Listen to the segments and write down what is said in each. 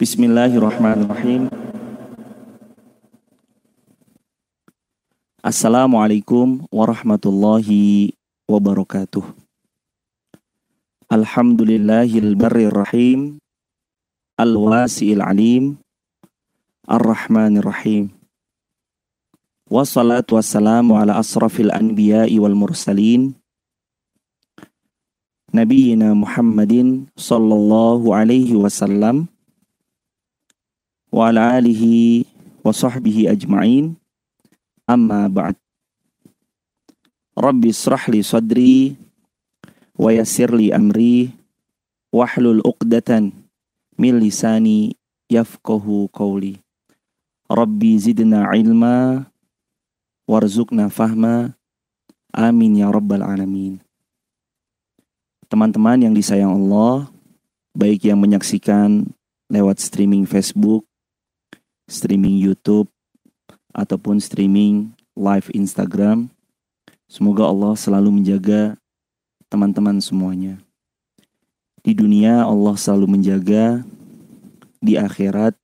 Bismillahirrahmanirrahim. Assalamualaikum warahmatullahi wabarakatuh. Alhamdulillahil barrir rahim al-wasi'il alim ar-rahmanir rahim. Wassalatu wassalamu ala asrafil anbiya'i wal mursalin Nabiyyina Muhammadin sallallahu alaihi wasallam wa ala alihi wa sahbihi ajma'in. Amma ba'd. Rabbi israh li sadri wa yassir li amri wahlul uqdatan min lisani yafqahu qawli. Rabbi zidna ilma warzuqna fahma. Amin ya rabbal alamin. Teman-teman yang disayang Allah baik yang menyaksikan lewat streaming Facebook streaming YouTube, ataupun streaming live Instagram. Semoga Allah selalu menjaga teman-teman semuanya. Di dunia Allah selalu menjaga, di akhirat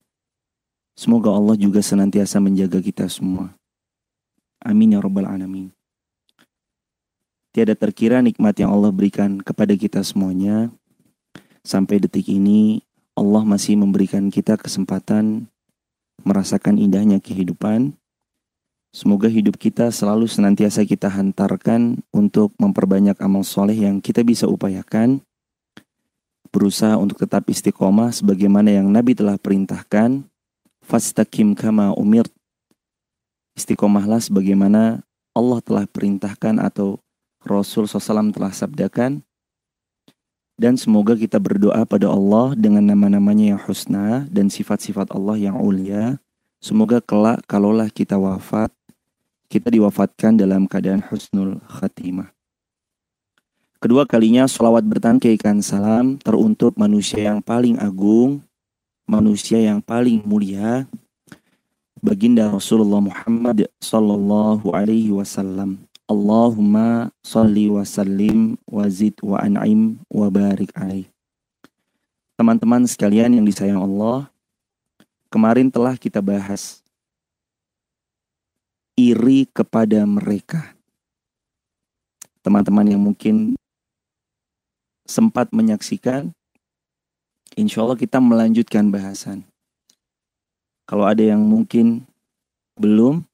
semoga Allah juga senantiasa menjaga kita semua. Amin ya rabbal alamin. Tiada terkira nikmat yang Allah berikan kepada kita semuanya. Sampai detik ini Allah masih memberikan kita kesempatan merasakan indahnya kehidupan. Semoga hidup kita selalu senantiasa kita hantarkan untuk memperbanyak amal soleh yang kita bisa upayakan. Berusaha untuk tetap istiqomah sebagaimana yang Nabi telah perintahkan. Fastaqim kama umir. Istiqomahlah sebagaimana Allah telah perintahkan atau Rasul SAW telah sabdakan. Dan semoga kita berdoa pada Allah dengan nama-namanya yang husna dan sifat-sifat Allah yang ulia. Semoga kelak kalaulah kita wafat, kita diwafatkan dalam keadaan husnul khatimah. Kedua kalinya salawat bertangkaikan salam teruntuk manusia yang paling agung, manusia yang paling mulia, baginda Rasulullah Muhammad sallallahu alaihi wasallam. Allahumma salli wa sallim wa zid wa an'im wa barik alaih. Teman-teman sekalian yang disayang Allah, kemarin telah kita bahas iri kepada mereka. Teman-teman yang mungkin sempat menyaksikan, insya Allah kita melanjutkan bahasan. Kalau ada yang mungkin belum,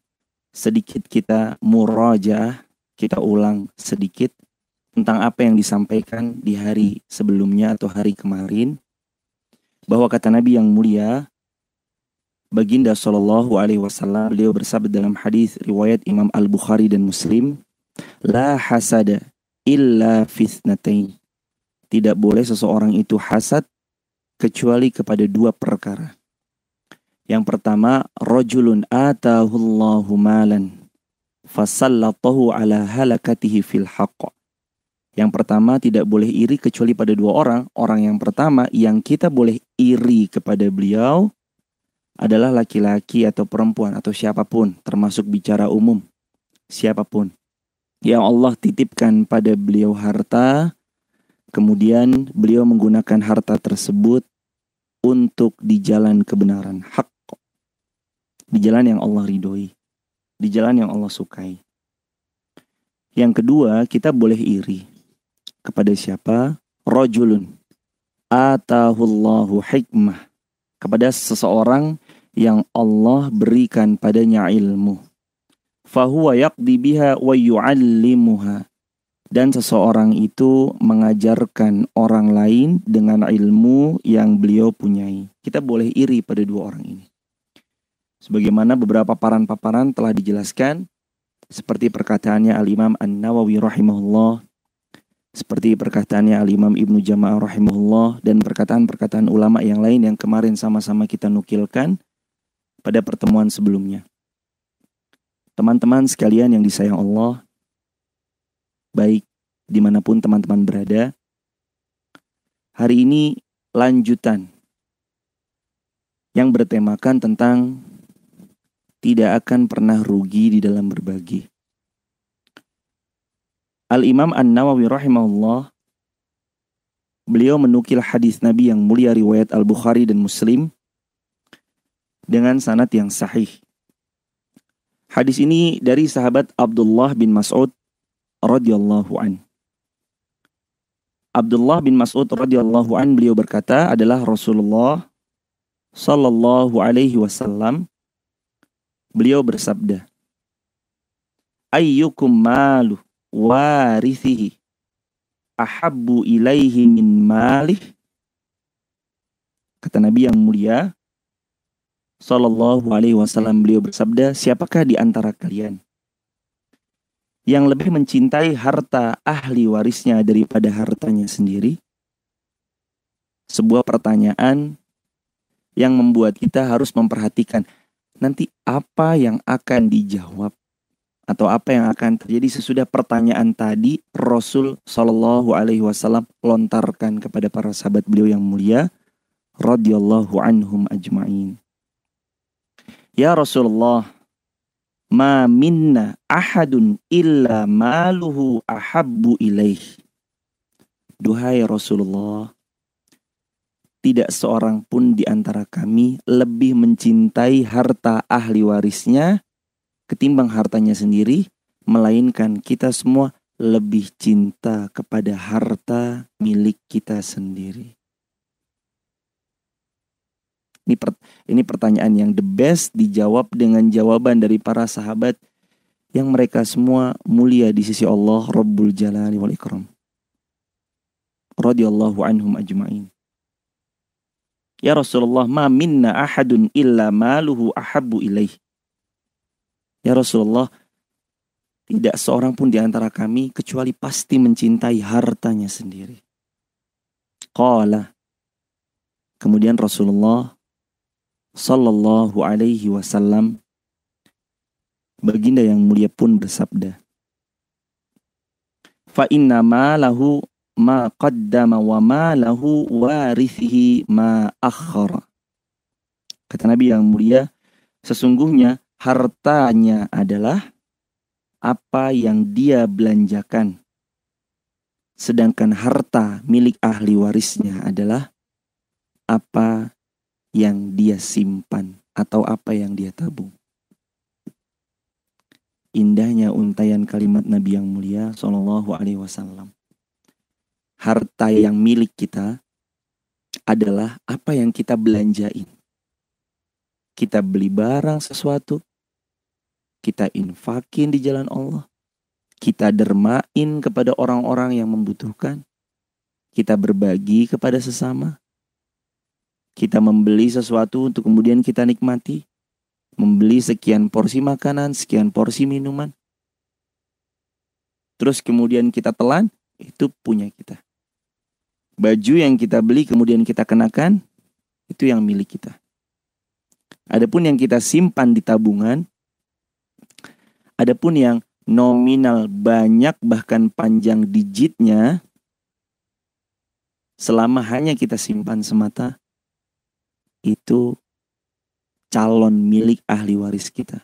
sedikit kita muraja, kita ulang sedikit tentang apa yang disampaikan di hari sebelumnya atau hari kemarin bahwa kata Nabi yang mulia Baginda Shallallahu Alaihi Wasallam beliau bersabda dalam hadis riwayat Imam Al Bukhari dan Muslim, la hasada illa fitnatain. Tidak boleh seseorang itu hasad kecuali kepada dua perkara. Yang pertama, rojulun atahullahu malan fasallatahu ala halakatihi fil haqq. Yang pertama tidak boleh iri kecuali pada dua orang. Orang yang pertama yang kita boleh iri kepada beliau adalah laki-laki atau perempuan atau siapa pun termasuk bicara umum. Siapa pun. Yang Allah titipkan pada beliau harta, kemudian beliau menggunakan harta tersebut untuk di jalan kebenaran, hak di jalan yang Allah ridhoi, di jalan yang Allah sukai. Yang kedua, kita boleh iri kepada siapa? Rojulun atahullahu hikmah kepada seseorang yang Allah berikan padanya ilmu. Fahuwa yaqdi biha wa yu'allimuha. Dan seseorang itu mengajarkan orang lain dengan ilmu yang beliau punyai. Kita boleh iri pada dua orang ini. Sebagaimana beberapa paparan-paparan telah dijelaskan seperti perkataannya Al-Imam An-Nawawi rahimahullah, seperti perkataannya Al-Imam Ibnu Jama'ah rahimahullah dan perkataan-perkataan ulama yang lain yang kemarin sama-sama kita nukilkan pada pertemuan sebelumnya. Teman-teman sekalian yang disayang Allah, baik di mana pun teman-teman berada, hari ini lanjutan yang bertemakan tentang tidak akan pernah rugi di dalam berbagi. Al-Imam An-Nawawi rahimahullah beliau menukil hadis Nabi yang mulia riwayat Al-Bukhari dan Muslim dengan sanad yang sahih. Hadis ini dari sahabat Abdullah bin Mas'ud radhiyallahu an. Abdullah bin Mas'ud radhiyallahu an beliau berkata adalah Rasulullah sallallahu alaihi wasallam beliau bersabda Ayyukum malu warithihi ahabbu ilaihi min malih kata Nabi yang mulia sallallahu alaihi wasallam beliau bersabda siapakah di antara kalian yang lebih mencintai harta ahli warisnya daripada hartanya sendiri? Sebuah pertanyaan yang membuat kita harus memperhatikan nanti apa yang akan dijawab atau apa yang akan terjadi sesudah pertanyaan tadi Rasul Shallallahu Alaihi Wasallam lontarkan kepada para sahabat beliau yang mulia radhiyallahu anhum ajmain. Ya Rasulullah, ma minna ahadun illa maluhu ahabbu ilaih. Duhai Rasulullah, tidak seorang pun di antara kami lebih mencintai harta ahli warisnya ketimbang hartanya sendiri, melainkan kita semua lebih cinta kepada harta milik kita sendiri. Ini per, ini pertanyaan yang the best dijawab dengan jawaban dari para sahabat yang mereka semua mulia di sisi Allah Rabbul Jalali wal Ikram. Radiyallahu anhum ajma'in. Ya Rasulullah, ma minna ahadun illa maluhu ahabbu ilaih. Ya Rasulullah, tidak seorang pun di antara kami kecuali pasti mencintai hartanya sendiri. Qala. Kemudian Rasulullah Sallallahu Alaihi Wasallam Baginda yang mulia pun bersabda Fa inna ma lahu ma qaddama wa ma lahu warithihi ma akhara Kata Nabi yang mulia Sesungguhnya hartanya adalah apa yang dia belanjakan Sedangkan harta milik ahli warisnya adalah apa yang dia simpan atau apa yang dia tabung. Indahnya untayan kalimat Nabi yang mulia Shallallahu Alaihi Wasallam. Harta yang milik kita adalah apa yang kita belanjain. Kita beli barang sesuatu, kita infakin di jalan Allah, kita dermain kepada orang-orang yang membutuhkan, kita berbagi kepada sesama, kita membeli sesuatu untuk kemudian kita nikmati. Membeli sekian porsi makanan, sekian porsi minuman. Terus kemudian kita telan, itu punya kita. Baju yang kita beli kemudian kita kenakan, itu yang milik kita. Adapun yang kita simpan di tabungan, adapun yang nominal banyak bahkan panjang digitnya, selama hanya kita simpan semata, itu calon milik ahli waris kita.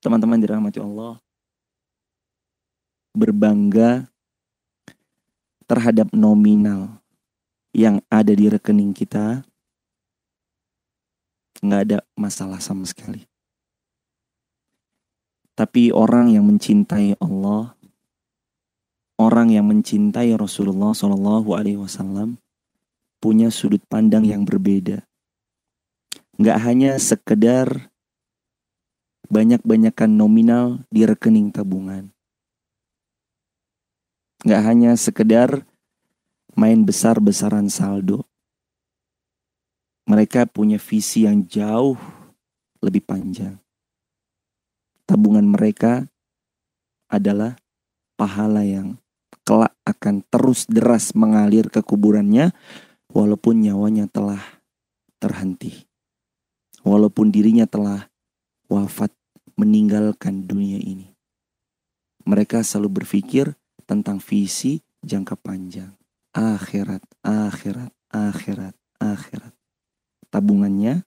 Teman-teman dirahmati Allah, berbangga terhadap nominal yang ada di rekening kita, nggak ada masalah sama sekali. Tapi orang yang mencintai Allah, orang yang mencintai Rasulullah Shallallahu Alaihi Wasallam, punya sudut pandang yang berbeda. Nggak hanya sekedar banyak-banyakan nominal di rekening tabungan. Nggak hanya sekedar main besar-besaran saldo. Mereka punya visi yang jauh lebih panjang. Tabungan mereka adalah pahala yang kelak akan terus deras mengalir ke kuburannya walaupun nyawanya telah terhenti. Walaupun dirinya telah wafat meninggalkan dunia ini. Mereka selalu berpikir tentang visi jangka panjang. Akhirat, akhirat, akhirat, akhirat. Tabungannya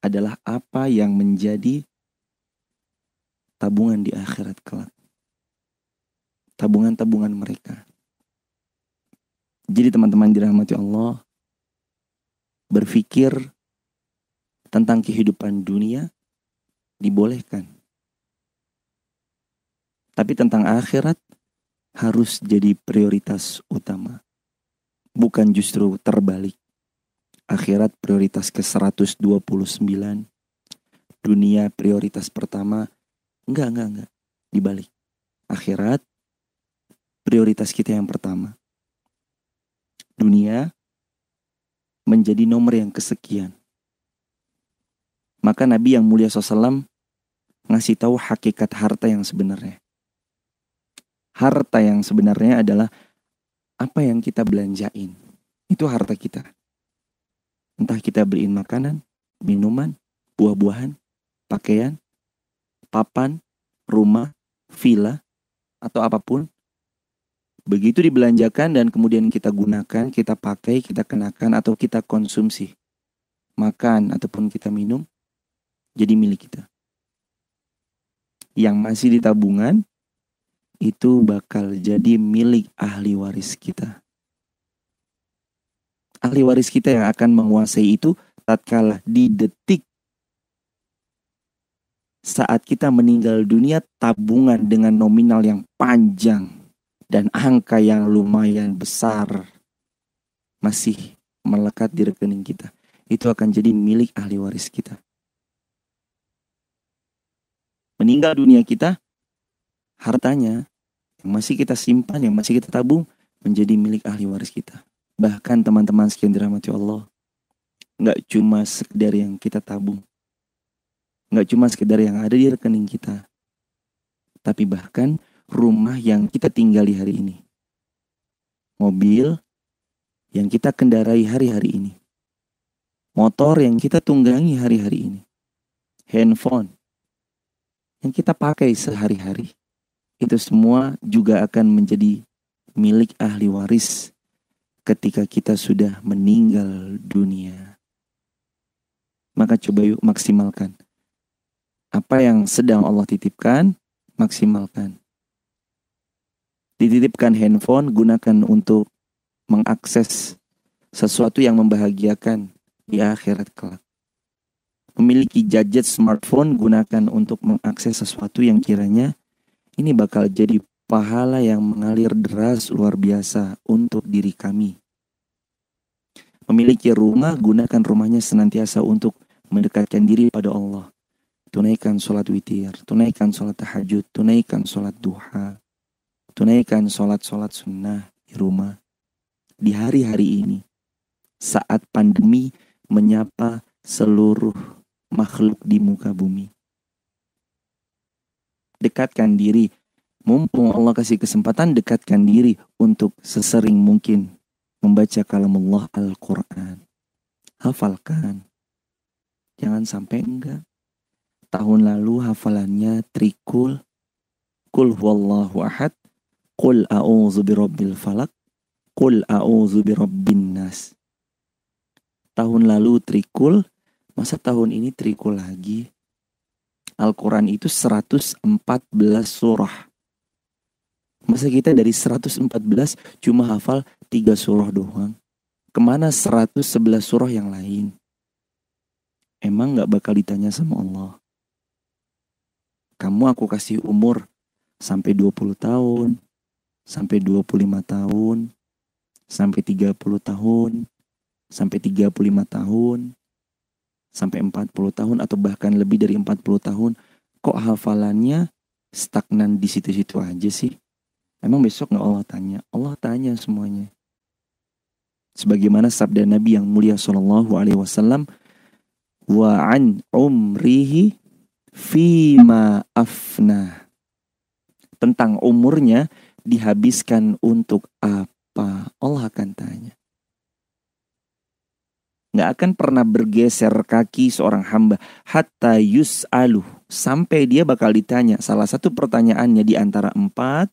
adalah apa yang menjadi tabungan di akhirat kelak. Tabungan-tabungan mereka. Jadi teman-teman dirahmati Allah, berpikir tentang kehidupan dunia dibolehkan. Tapi tentang akhirat harus jadi prioritas utama. Bukan justru terbalik. Akhirat prioritas ke-129. Dunia prioritas pertama. Enggak, enggak, enggak. Dibalik. Akhirat prioritas kita yang pertama. Dunia menjadi nomor yang kesekian. Maka Nabi yang mulia SAW ngasih tahu hakikat harta yang sebenarnya harta yang sebenarnya adalah apa yang kita belanjain. Itu harta kita. Entah kita beliin makanan, minuman, buah-buahan, pakaian, papan, rumah, villa, atau apa pun. Begitu dibelanjakan dan kemudian kita gunakan, kita pakai, kita kenakan, atau kita konsumsi. Makan ataupun kita minum, jadi milik kita. Yang masih di tabungan, itu bakal jadi milik ahli waris kita. Ahli waris kita yang akan menguasai itu tatkala di detik saat kita meninggal dunia tabungan dengan nominal yang panjang dan angka yang lumayan besar masih melekat di rekening kita. Itu akan jadi milik ahli waris kita. Meninggal dunia kita, hartanya yang masih kita simpan, yang masih kita tabung menjadi milik ahli waris kita. Bahkan teman-teman sekian dirahmati Allah, nggak cuma sekedar yang kita tabung, nggak cuma sekedar yang ada di rekening kita, tapi bahkan rumah yang kita tinggali hari ini, mobil yang kita kendarai hari-hari ini, motor yang kita tunggangi hari-hari ini, handphone yang kita pakai sehari-hari, itu semua juga akan menjadi milik ahli waris ketika kita sudah meninggal dunia. Maka coba yuk maksimalkan. Apa yang sedang Allah titipkan, maksimalkan. Dititipkan handphone, gunakan untuk mengakses sesuatu yang membahagiakan di akhirat kelak. Memiliki gadget smartphone, gunakan untuk mengakses sesuatu yang kiranya ini bakal jadi pahala yang mengalir deras luar biasa untuk diri kami. Memiliki rumah, gunakan rumahnya senantiasa untuk mendekatkan diri pada Allah. Tunaikan sholat witir, tunaikan sholat tahajud, tunaikan sholat duha, tunaikan sholat-sholat sunnah di rumah. Di hari-hari ini, saat pandemi menyapa seluruh makhluk di muka bumi dekatkan diri. Mumpung Allah kasih kesempatan, dekatkan diri untuk sesering mungkin membaca kalam Allah Al-Quran. Hafalkan. Jangan sampai enggak. Tahun lalu hafalannya trikul. Kul huwallahu ahad. Kul a'udzu birabbil falak. Kul a'udzu birabbin nas. Tahun lalu trikul, masa tahun ini trikul lagi? Al-Quran itu 114 surah. Masa kita dari 114 cuma hafal 3 surah doang? Ke mana 111 surah yang lain? Emang gak bakal ditanya sama Allah. Kamu aku kasih umur sampai 20 tahun, sampai 25 tahun, sampai 30 tahun, sampai 35 tahun, sampai 40 tahun atau bahkan lebih dari 40 tahun kok hafalannya stagnan di situ-situ aja sih? Emang besok nggak Allah tanya. Allah tanya semuanya. Sebagaimana sabda Nabi yang mulia Shallallahu Alaihi Wasallam wa an umrihi fima afna. Tentang umurnya dihabiskan untuk apa? Allah akan tanya nggak akan pernah bergeser kaki seorang hamba. Hatta yus'alu. Sampai dia bakal ditanya salah satu pertanyaannya di antara empat.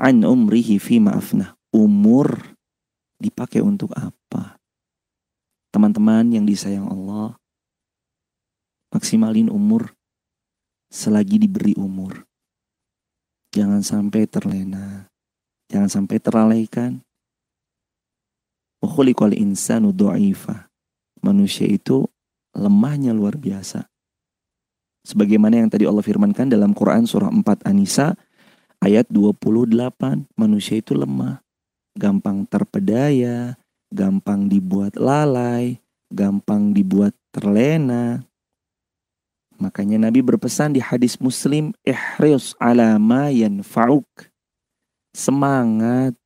An umrihi fi maafna umur dipakai untuk apa? Teman-teman yang disayang Allah maksimalin umur. Selagi diberi umur. Jangan sampai terlena. Jangan sampai terlalaikan Insanu. Manusia itu lemahnya luar biasa. Sebagaimana yang tadi Allah firmankan dalam Quran surah 4 An-Nisa ayat 28, manusia itu lemah, gampang terpedaya, gampang dibuat lalai, gampang dibuat terlena. Makanya Nabi berpesan di hadis Muslim, ihris ala ma yanfa'uk. Semangat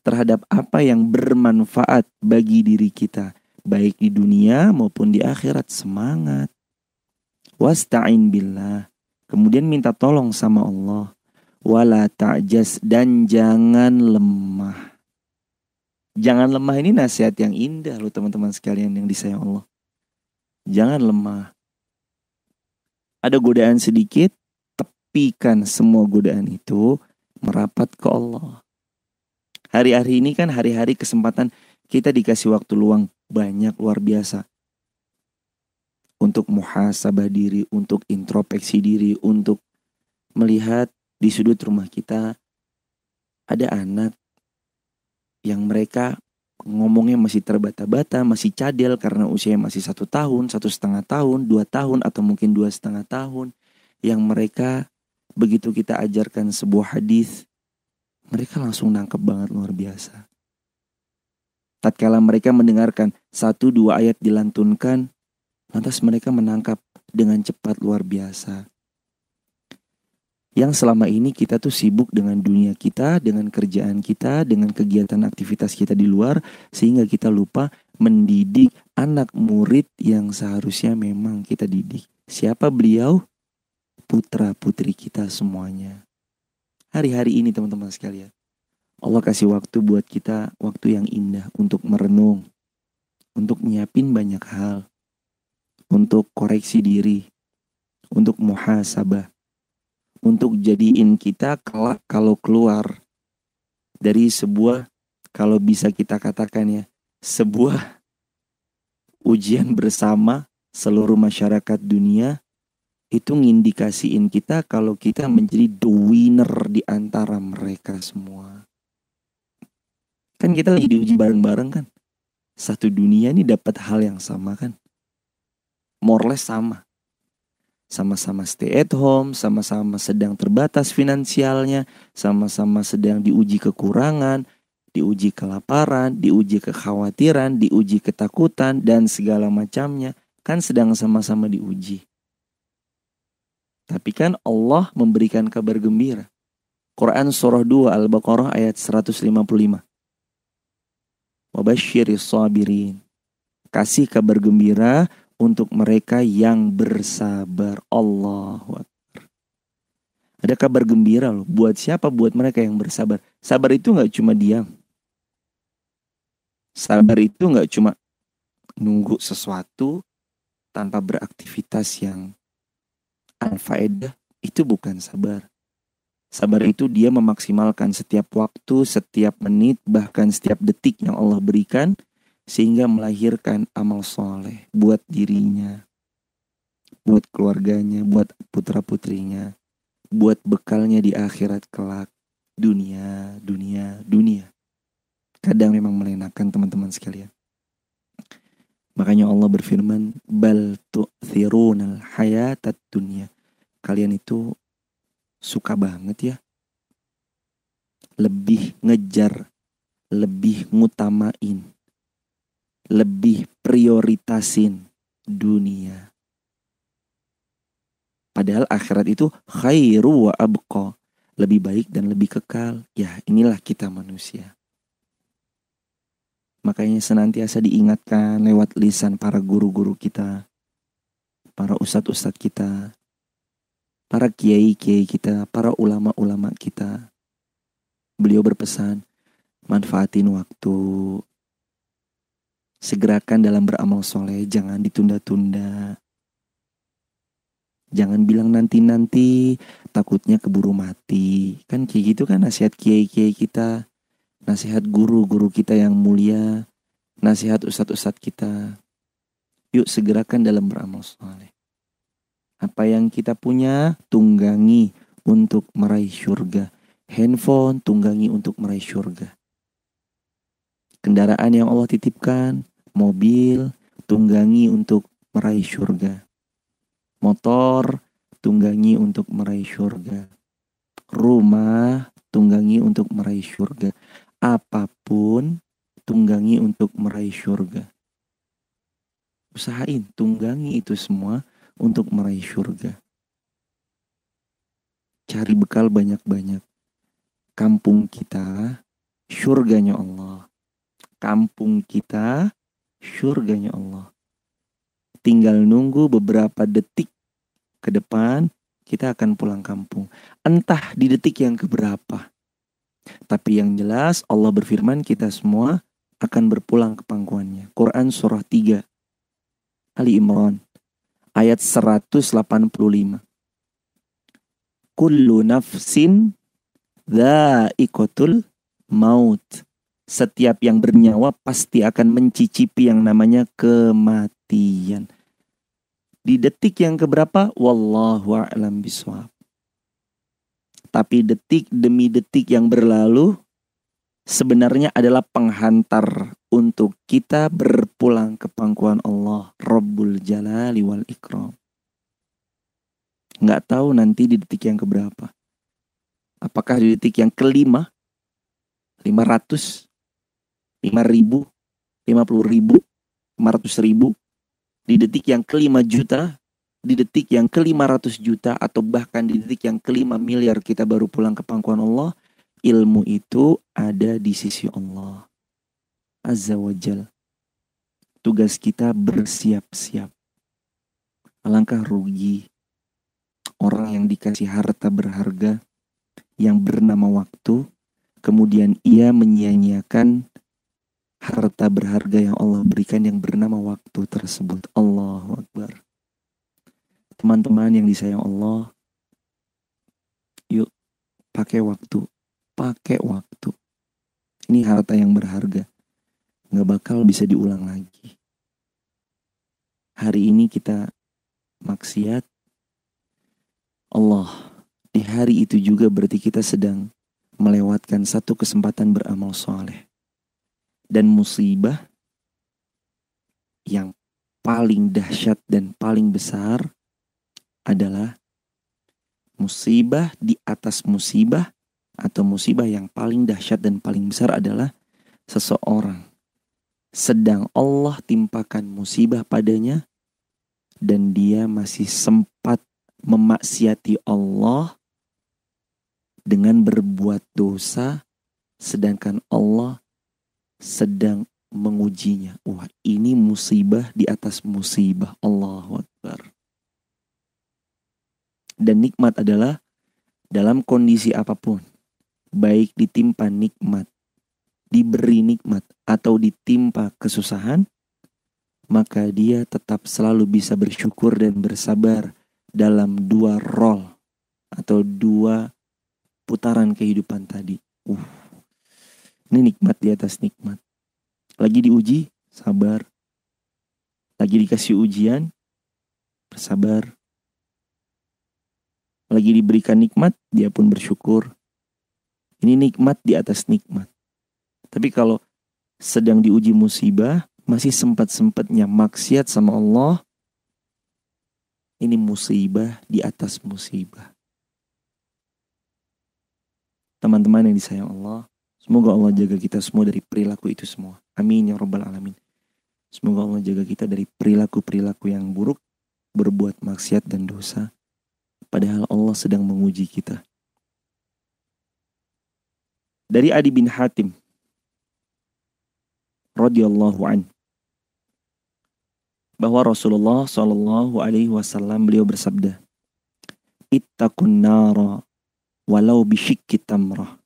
terhadap apa yang bermanfaat bagi diri kita, baik di dunia maupun di akhirat. Semangat. Wasta'in billah. Kemudian minta tolong sama Allah. Wala ta'jas dan jangan lemah. Jangan lemah ini nasihat yang indah loh teman-teman sekalian yang disayang Allah. Jangan lemah. Ada godaan sedikit, tepikan semua godaan itu merapat ke Allah. Hari-hari ini kan hari-hari kesempatan kita dikasih waktu luang banyak luar biasa. Untuk muhasabah diri, untuk introspeksi diri, untuk melihat di sudut rumah kita ada anak yang mereka ngomongnya masih terbata-bata, masih cadel karena usianya masih satu tahun, satu setengah tahun, dua tahun, atau mungkin dua setengah tahun, yang mereka begitu kita ajarkan sebuah hadis, mereka langsung nangkep banget luar biasa. Tatkala mereka mendengarkan satu dua ayat dilantunkan, lantas mereka menangkap dengan cepat luar biasa yang selama ini kita tuh sibuk dengan dunia kita, dengan kerjaan kita, dengan kegiatan aktivitas kita di luar, sehingga kita lupa mendidik anak murid yang seharusnya memang kita didik. Siapa beliau? Putra putri kita semuanya. Hari-hari ini teman-teman sekalian, Allah kasih waktu buat kita, waktu yang indah untuk merenung, untuk nyiapin banyak hal, untuk koreksi diri, untuk muhasabah, untuk jadiin kita kelak kalau keluar dari sebuah kalau bisa kita katakan ya sebuah ujian bersama seluruh masyarakat dunia itu ngindikasiin kita kalau kita menjadi the winner di antara mereka semua. Kan kita lagi diuji bareng-bareng kan. Satu dunia ini dapat hal yang sama kan. More less sama sama-sama stay at home, sama-sama sedang terbatas finansialnya, sama-sama sedang diuji kekurangan, diuji kelaparan, diuji kekhawatiran, diuji ketakutan, dan segala macamnya, kan sedang sama-sama diuji. Tapi kan Allah memberikan kabar gembira. Quran Surah 2 Al-Baqarah ayat 155. Wabashiris sabirin. Kasih kabar gembira untuk mereka yang bersabar. Allah Ada kabar gembira loh. Buat siapa? Buat mereka yang bersabar. Sabar itu nggak cuma diam. Sabar itu nggak cuma nunggu sesuatu tanpa beraktivitas yang anfaedah. Itu bukan sabar. Sabar itu dia memaksimalkan setiap waktu, setiap menit, bahkan setiap detik yang Allah berikan sehingga melahirkan amal soleh buat dirinya, buat keluarganya, buat putra putrinya, buat bekalnya di akhirat kelak, dunia, dunia, dunia. Kadang memang melenakan teman-teman sekalian. Makanya Allah berfirman, bal tu'thirunal hayatat dunia. Kalian itu suka banget ya. Lebih ngejar, lebih ngutamain lebih prioritasin dunia. Padahal akhirat itu khairu wa abqa. Lebih baik dan lebih kekal. Ya inilah kita manusia. Makanya senantiasa diingatkan lewat lisan para guru-guru kita. Para ustadz-ustadz kita. Para kiai-kiai kita. Para ulama-ulama kita. Beliau berpesan, manfaatin waktu, Segerakan dalam beramal soleh, jangan ditunda-tunda. Jangan bilang nanti-nanti, takutnya keburu mati. Kan kayak gitu kan nasihat kiai-kiai kita. Nasihat guru-guru kita yang mulia. Nasihat ustadz-ustadz kita. Yuk segerakan dalam beramal soleh. Apa yang kita punya, tunggangi untuk meraih syurga. Handphone, tunggangi untuk meraih syurga kendaraan yang Allah titipkan, mobil, tunggangi untuk meraih surga. Motor tunggangi untuk meraih surga. Rumah tunggangi untuk meraih surga. Apa pun tunggangi untuk meraih surga. Usahain, tunggangi itu semua untuk meraih surga. Cari bekal banyak-banyak. Kampung kita, surganya Allah. Kampung kita, surganya Allah. Tinggal nunggu beberapa detik ke depan, kita akan pulang kampung. Entah di detik yang keberapa. Tapi yang jelas Allah berfirman kita semua akan berpulang ke pangkuannya. Quran surah 3 Ali Imran ayat 185. Kullu nafsin dha'iqatul maut. Setiap yang bernyawa pasti akan mencicipi yang namanya kematian. Di detik yang keberapa? Wallahu a'lam biswab. Tapi detik demi detik yang berlalu sebenarnya adalah penghantar untuk kita berpulang ke pangkuan Allah Rabbul Jalali wal Ikram. Nggak tahu nanti di detik yang keberapa. Apakah di detik yang kelima, 500, 5 ribu, 50 ribu, 500 ribu, di detik yang kelima juta, di detik yang kelima ratus juta, atau bahkan di detik yang kelima miliar kita baru pulang ke pangkuan Allah, ilmu itu ada di sisi Allah. Azza wa Jal. Tugas kita bersiap-siap. Alangkah rugi orang yang dikasih harta berharga yang bernama waktu, kemudian ia menyia-nyiakan harta berharga yang Allah berikan yang bernama waktu tersebut. Allahu Akbar. Teman-teman yang disayang Allah, yuk pakai waktu, pakai waktu. Ini harta yang berharga. Nggak bakal bisa diulang lagi. Hari ini kita maksiat. Allah, di hari itu juga berarti kita sedang melewatkan satu kesempatan beramal soleh dan musibah yang paling dahsyat dan paling besar adalah musibah di atas musibah atau musibah yang paling dahsyat dan paling besar adalah seseorang sedang Allah timpakan musibah padanya dan dia masih sempat memaksiati Allah dengan berbuat dosa sedangkan Allah sedang mengujinya. Wah, ini musibah di atas musibah. Allahu Akbar. Dan nikmat adalah dalam kondisi apa pun, baik ditimpa nikmat, diberi nikmat, atau ditimpa kesusahan, maka dia tetap selalu bisa bersyukur dan bersabar dalam dua role atau dua putaran kehidupan tadi. Uh, ini nikmat di atas nikmat. Lagi diuji, sabar. Lagi dikasih ujian, bersabar. Lagi diberikan nikmat, dia pun bersyukur. Ini nikmat di atas nikmat. Tapi kalau sedang diuji musibah, masih sempat-sempatnya maksiat sama Allah, ini musibah di atas musibah. Teman-teman yang disayang Allah, Semoga Allah jaga kita semua dari perilaku itu semua. Amin ya rabbal alamin. Semoga Allah jaga kita dari perilaku-perilaku yang buruk, berbuat maksiat dan dosa. Padahal Allah sedang menguji kita. Dari Adi bin Hatim radhiyallahu an bahwa Rasulullah Shallallahu alaihi wasallam beliau bersabda, "Ittaqun nara walau bisyikki tamrah."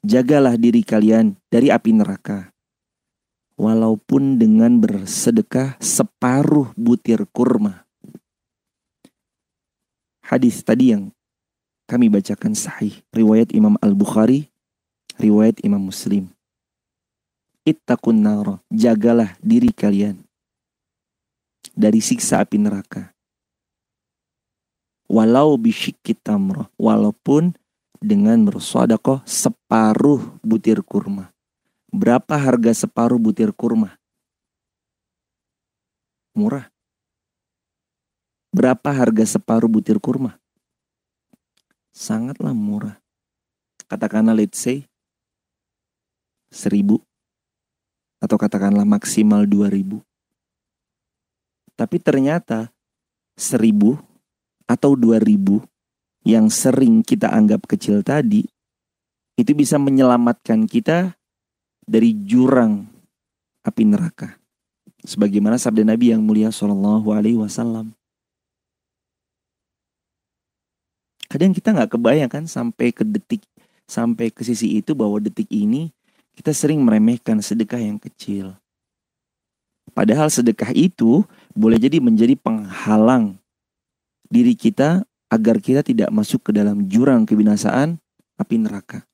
jagalah diri kalian dari api neraka. Walaupun dengan bersedekah separuh butir kurma. Hadis tadi yang kami bacakan sahih. Riwayat Imam Al-Bukhari, riwayat Imam Muslim. Ittaqun nara, jagalah diri kalian dari siksa api neraka. Walau bisyikit tamrah, walaupun dengan bersodakoh separuh butir kurma. Berapa harga separuh butir kurma? Murah. Berapa harga separuh butir kurma? Sangatlah murah. Katakanlah let's say seribu atau katakanlah maksimal dua ribu. Tapi ternyata seribu atau dua ribu yang sering kita anggap kecil tadi itu bisa menyelamatkan kita dari jurang api neraka. Sebagaimana sabda Nabi yang mulia Shallallahu Alaihi Wasallam. Kadang kita nggak kebayang kan sampai ke detik sampai ke sisi itu bahwa detik ini kita sering meremehkan sedekah yang kecil. Padahal sedekah itu boleh jadi menjadi penghalang diri kita agar kita tidak masuk ke dalam jurang kebinasaan api neraka.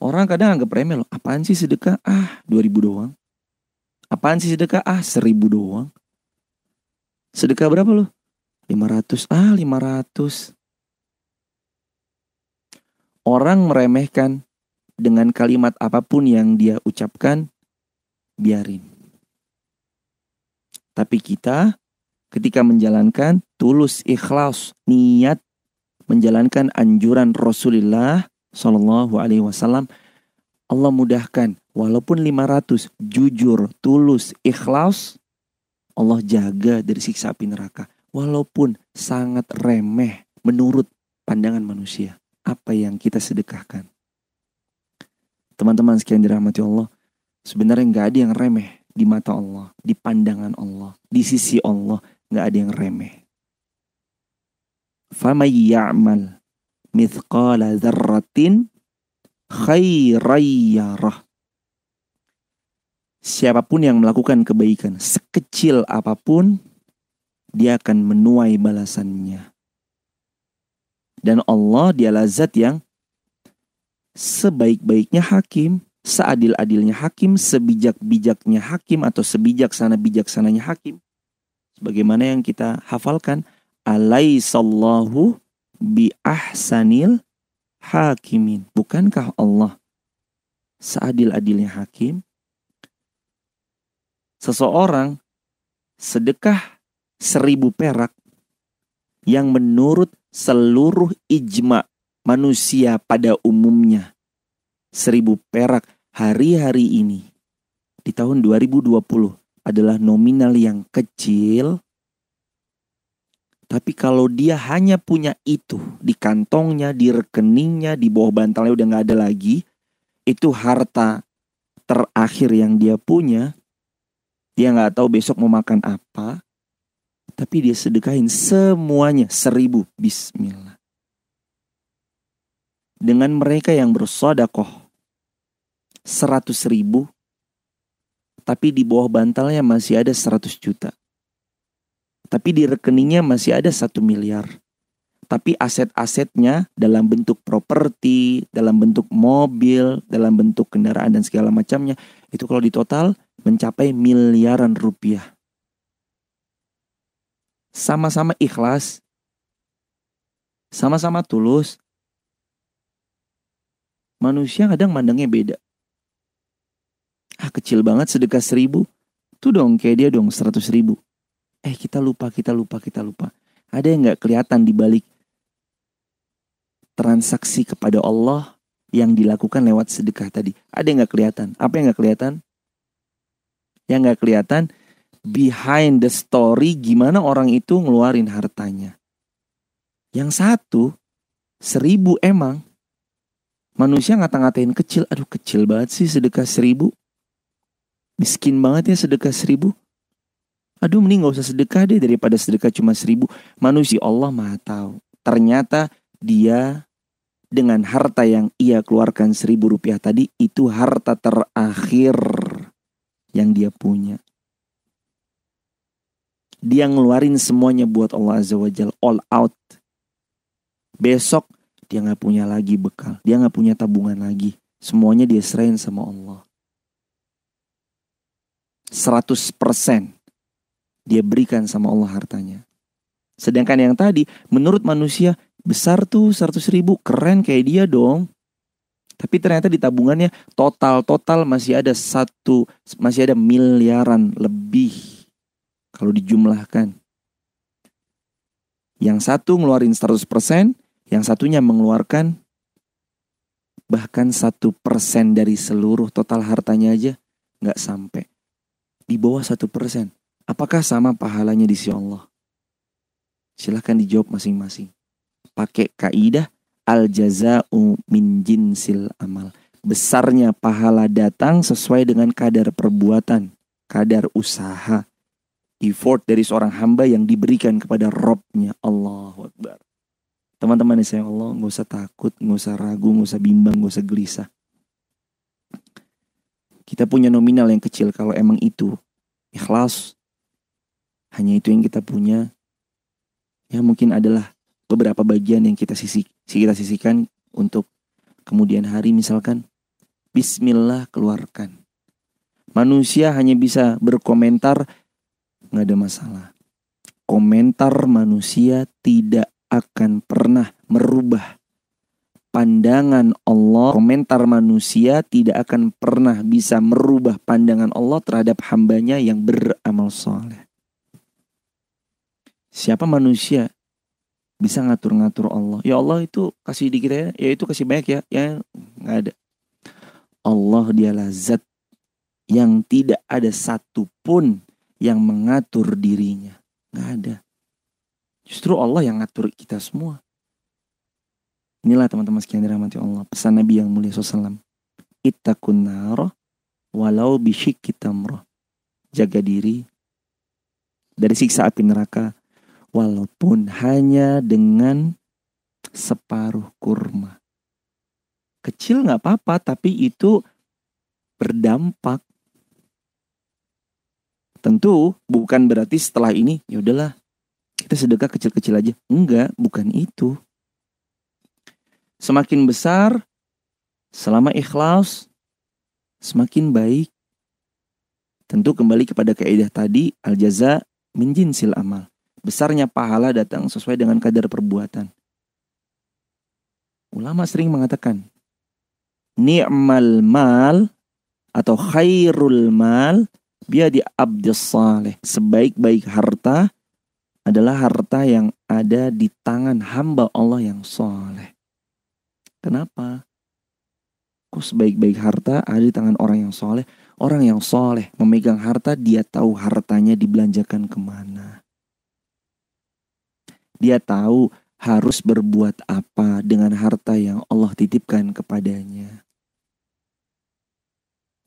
Orang kadang anggap remeh loh, apaan sih sedekah? Ah, 2000 doang. Apaan sih sedekah? Ah, 1000 doang. Sedekah berapa loh? 500 ah 500 orang meremehkan dengan kalimat apa pun yang dia ucapkan biarin. Tapi kita ketika menjalankan tulus ikhlas niat menjalankan anjuran Rasulullah Shallallahu Alaihi Wasallam Allah mudahkan. Walaupun 500 jujur tulus ikhlas Allah jaga dari siksa api neraka walaupun sangat remeh menurut pandangan manusia. Apa yang kita sedekahkan. Teman-teman sekalian dirahmati Allah, sebenarnya nggak ada yang remeh di mata Allah, di pandangan Allah, di sisi Allah nggak ada yang remeh. فَمَنْ يَعْمَلْ مِثْقَالَ ذَرَّةٍ خَيْرًا Siapapun yang melakukan kebaikan sekecil apapun dia akan menuai balasannya. Dan Allah dialah zat yang sebaik-baiknya hakim, seadil-adilnya hakim, sebijak-bijaknya hakim atau sebijaksana-bijaksananya hakim. Sebagaimana yang kita hafalkan, alaisallahu bi ahsanil hakimin. Bukankah Allah seadil-adilnya hakim? Seseorang sedekah seribu perak yang menurut seluruh ijma manusia pada umumnya seribu perak hari-hari ini di tahun 2020 adalah nominal yang kecil tapi kalau dia hanya punya itu di kantongnya, di rekeningnya, di bawah bantalnya udah nggak ada lagi, itu harta terakhir yang dia punya. Dia nggak tahu besok mau makan apa, tapi dia sedekahin semuanya seribu. Bismillah. Dengan mereka yang bersodakoh seratus ribu. Tapi di bawah bantalnya masih ada seratus juta. Tapi di rekeningnya masih ada satu miliar. Tapi aset-asetnya dalam bentuk properti, dalam bentuk mobil, dalam bentuk kendaraan dan segala macamnya. Itu kalau ditotal mencapai miliaran rupiah sama-sama ikhlas, sama-sama tulus. Manusia kadang mandangnya beda. Ah kecil banget sedekah seribu. Tuh dong kayak dia dong seratus ribu. Eh kita lupa, kita lupa, kita lupa. Ada yang gak kelihatan di balik transaksi kepada Allah yang dilakukan lewat sedekah tadi. Ada yang gak kelihatan? Apa yang gak kelihatan? Yang gak kelihatan behind the story gimana orang itu ngeluarin hartanya. Yang satu, seribu emang. Manusia ngata-ngatain kecil, aduh kecil banget sih sedekah seribu. Miskin banget ya sedekah seribu. Aduh mending gak usah sedekah deh daripada sedekah cuma seribu. Manusia Allah maha tahu. Ternyata dia dengan harta yang ia keluarkan seribu rupiah tadi itu harta terakhir yang dia punya. Dia ngeluarin semuanya buat Allah Azza wa Jal, all out. Besok dia nggak punya lagi bekal, dia nggak punya tabungan lagi. Semuanya dia serahin sama Allah. 100% dia berikan sama Allah hartanya. Sedangkan yang tadi menurut manusia besar tuh 100 ribu keren kayak dia dong. Tapi ternyata di tabungannya total total masih ada satu masih ada miliaran lebih kalau dijumlahkan Yang satu ngeluarin 100%, yang satunya mengeluarkan bahkan satu persen dari seluruh total hartanya aja nggak sampai. Di bawah satu persen. Apakah sama pahalanya di sisi Allah? Silahkan dijawab masing-masing. Pakai kaidah al jaza'u min jinsil amal. Besarnya pahala datang sesuai dengan kadar perbuatan, kadar usaha, effort dari seorang hamba yang diberikan kepada Robnya Allah Akbar. Teman-teman sayang Allah, nggak usah takut, nggak usah ragu, nggak usah bimbang, nggak usah gelisah. Kita punya nominal yang kecil kalau emang itu ikhlas. Hanya itu yang kita punya. Ya mungkin adalah beberapa bagian yang kita sisi kita sisihkan untuk kemudian hari misalkan Bismillah keluarkan. Manusia hanya bisa berkomentar nggak ada masalah. Komentar manusia tidak akan pernah merubah pandangan Allah, komentar manusia tidak akan pernah bisa merubah pandangan Allah terhadap hambanya yang beramal soleh. Siapa manusia bisa ngatur-ngatur Allah? Ya Allah itu kasih di kita ya, ya itu kasih banyak ya, ya nggak ada. Allah dialah zat yang tidak ada satupun yang mengatur dirinya. Nggak ada. Justru Allah yang ngatur kita semua. Inilah teman-teman sekian dirahmati Allah. Pesan Nabi yang mulia SAW. Ittaqun nar walau bisyikki tamrah. Jaga diri dari siksa api neraka walaupun hanya dengan separuh kurma. Kecil nggak apa-apa, tapi itu berdampak. Tentu bukan berarti setelah ini ya udahlah kita sedekah kecil-kecil aja. Enggak, bukan itu. Semakin besar, selama ikhlas, semakin baik. Tentu kembali kepada kaidah tadi, al-jaza menjinsil amal. Besarnya pahala datang sesuai dengan kadar perbuatan. Ulama sering mengatakan, ni'mal mal atau khairul mal biadi abdus saleh. Sebaik-baik harta adalah harta yang ada di tangan hamba Allah yang soleh. Kenapa? Kok sebaik-baik harta ada di tangan orang yang soleh? Orang yang soleh memegang harta, dia tahu hartanya dibelanjakan ke mana. Dia tahu harus berbuat apa dengan harta yang Allah titipkan kepadanya.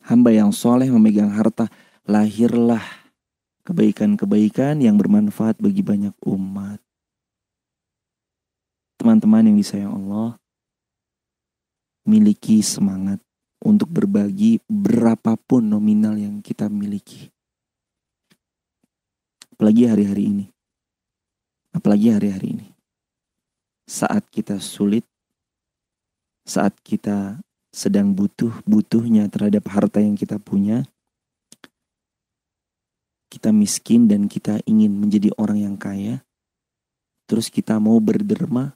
Hamba yang soleh memegang harta, lahirlah kebaikan-kebaikan yang bermanfaat bagi banyak umat. Teman-teman yang disayang Allah, miliki semangat untuk berbagi berapapun nominal yang kita miliki. Apalagi hari-hari ini. Apalagi hari-hari ini. Saat kita sulit, saat kita sedang butuh-butuhnya terhadap harta yang kita punya, kita miskin dan kita ingin menjadi orang yang kaya, terus kita mau berderma,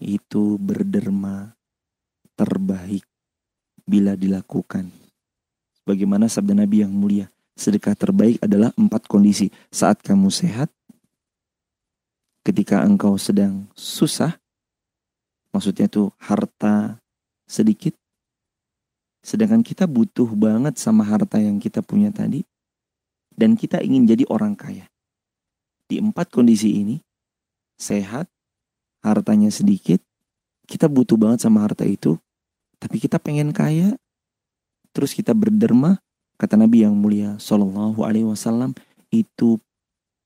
itu berderma terbaik bila dilakukan. Bagaimana sabda Nabi yang mulia, sedekah terbaik adalah empat kondisi. Saat kamu sehat, ketika engkau sedang susah, maksudnya itu harta sedikit, sedangkan kita butuh banget sama harta yang kita punya tadi, dan kita ingin jadi orang kaya. Di empat kondisi ini, sehat, hartanya sedikit, kita butuh banget sama harta itu, tapi kita pengen kaya, terus kita berderma, kata Nabi yang mulia Shallallahu Alaihi Wasallam itu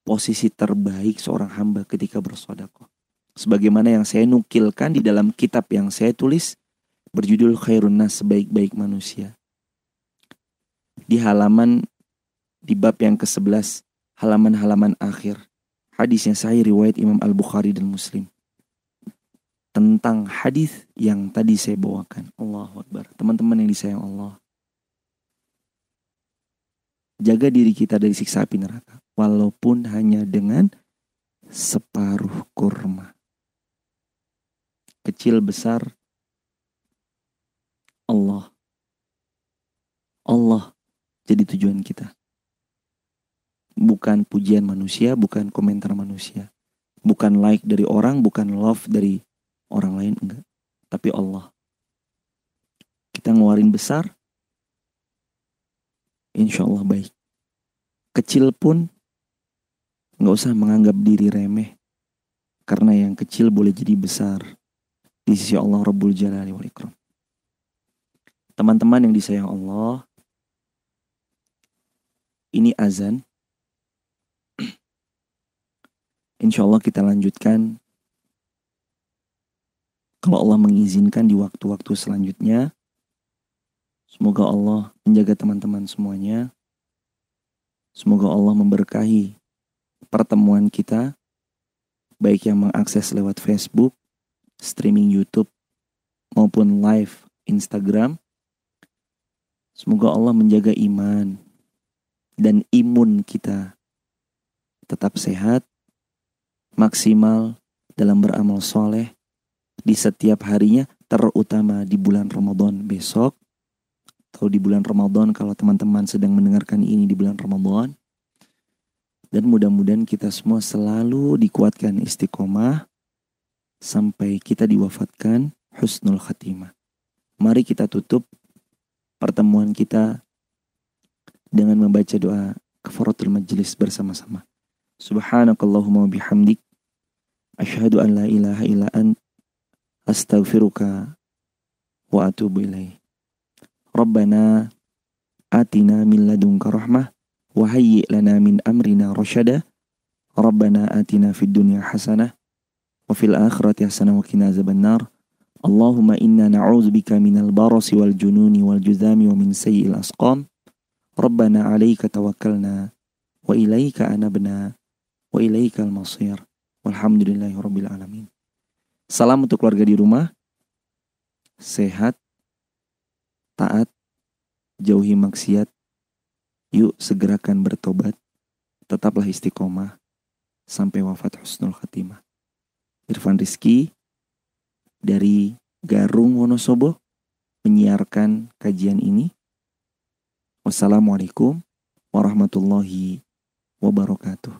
posisi terbaik seorang hamba ketika bersodakoh. Sebagaimana yang saya nukilkan di dalam kitab yang saya tulis berjudul Khairun Nas sebaik-baik manusia. Di halaman di bab yang ke-11 halaman-halaman akhir. Hadisnya saya riwayat Imam Al-Bukhari dan Muslim. Tentang hadis yang tadi saya bawakan. Allahu Akbar. Teman-teman yang disayang Allah. Jaga diri kita dari siksa api neraka. Walaupun hanya dengan separuh kurma. Kecil besar. Allah. Allah jadi tujuan kita bukan pujian manusia, bukan komentar manusia. Bukan like dari orang, bukan love dari orang lain, enggak. Tapi Allah. Kita ngeluarin besar, insya Allah baik. Kecil pun nggak usah menganggap diri remeh. Karena yang kecil boleh jadi besar di sisi Allah Rabbul Jalali wal Ikram. Teman-teman yang disayang Allah, ini azan. Insya Allah kita lanjutkan. Kalau Allah mengizinkan di waktu-waktu selanjutnya, semoga Allah menjaga teman-teman semuanya. Semoga Allah memberkahi pertemuan kita baik yang mengakses lewat Facebook, streaming YouTube, maupun live Instagram. Semoga Allah menjaga iman dan imun kita tetap sehat, maksimal dalam beramal soleh di setiap harinya, terutama di bulan Ramadan besok, atau di bulan Ramadan kalau teman-teman sedang mendengarkan ini di bulan Ramadan. Dan mudah-mudahan kita semua selalu dikuatkan istiqomah sampai kita diwafatkan husnul khatimah. Mari kita tutup pertemuan kita dengan membaca doa kafaratul majlis bersama-sama. Subhanakallahumma bihamdik Asyhadu an la ilaha illa an astaghfiruka wa atubu ilaih. Rabbana atina min ladunka rahmah wa hayyi lana min amrina rasyada. Rabbana atina fid dunya hasanah wa fil akhirati hasanah wa qina azabannar. Allahumma inna na'udzubika minal barasi wal jununi wal juzami wa min sayyi'il asqam. Rabbana 'alaika tawakkalna wa ilaika anabna wa ilaikal masir walhamdulillahirobbilalamin. Salam untuk keluarga di rumah. Sehat, taat, jauhi maksiat. Yuk segerakan bertobat. Tetaplah istiqomah sampai wafat husnul khatimah. Irfan Rizki dari Garung Wonosobo menyiarkan kajian ini. Wassalamualaikum warahmatullahi wabarakatuh.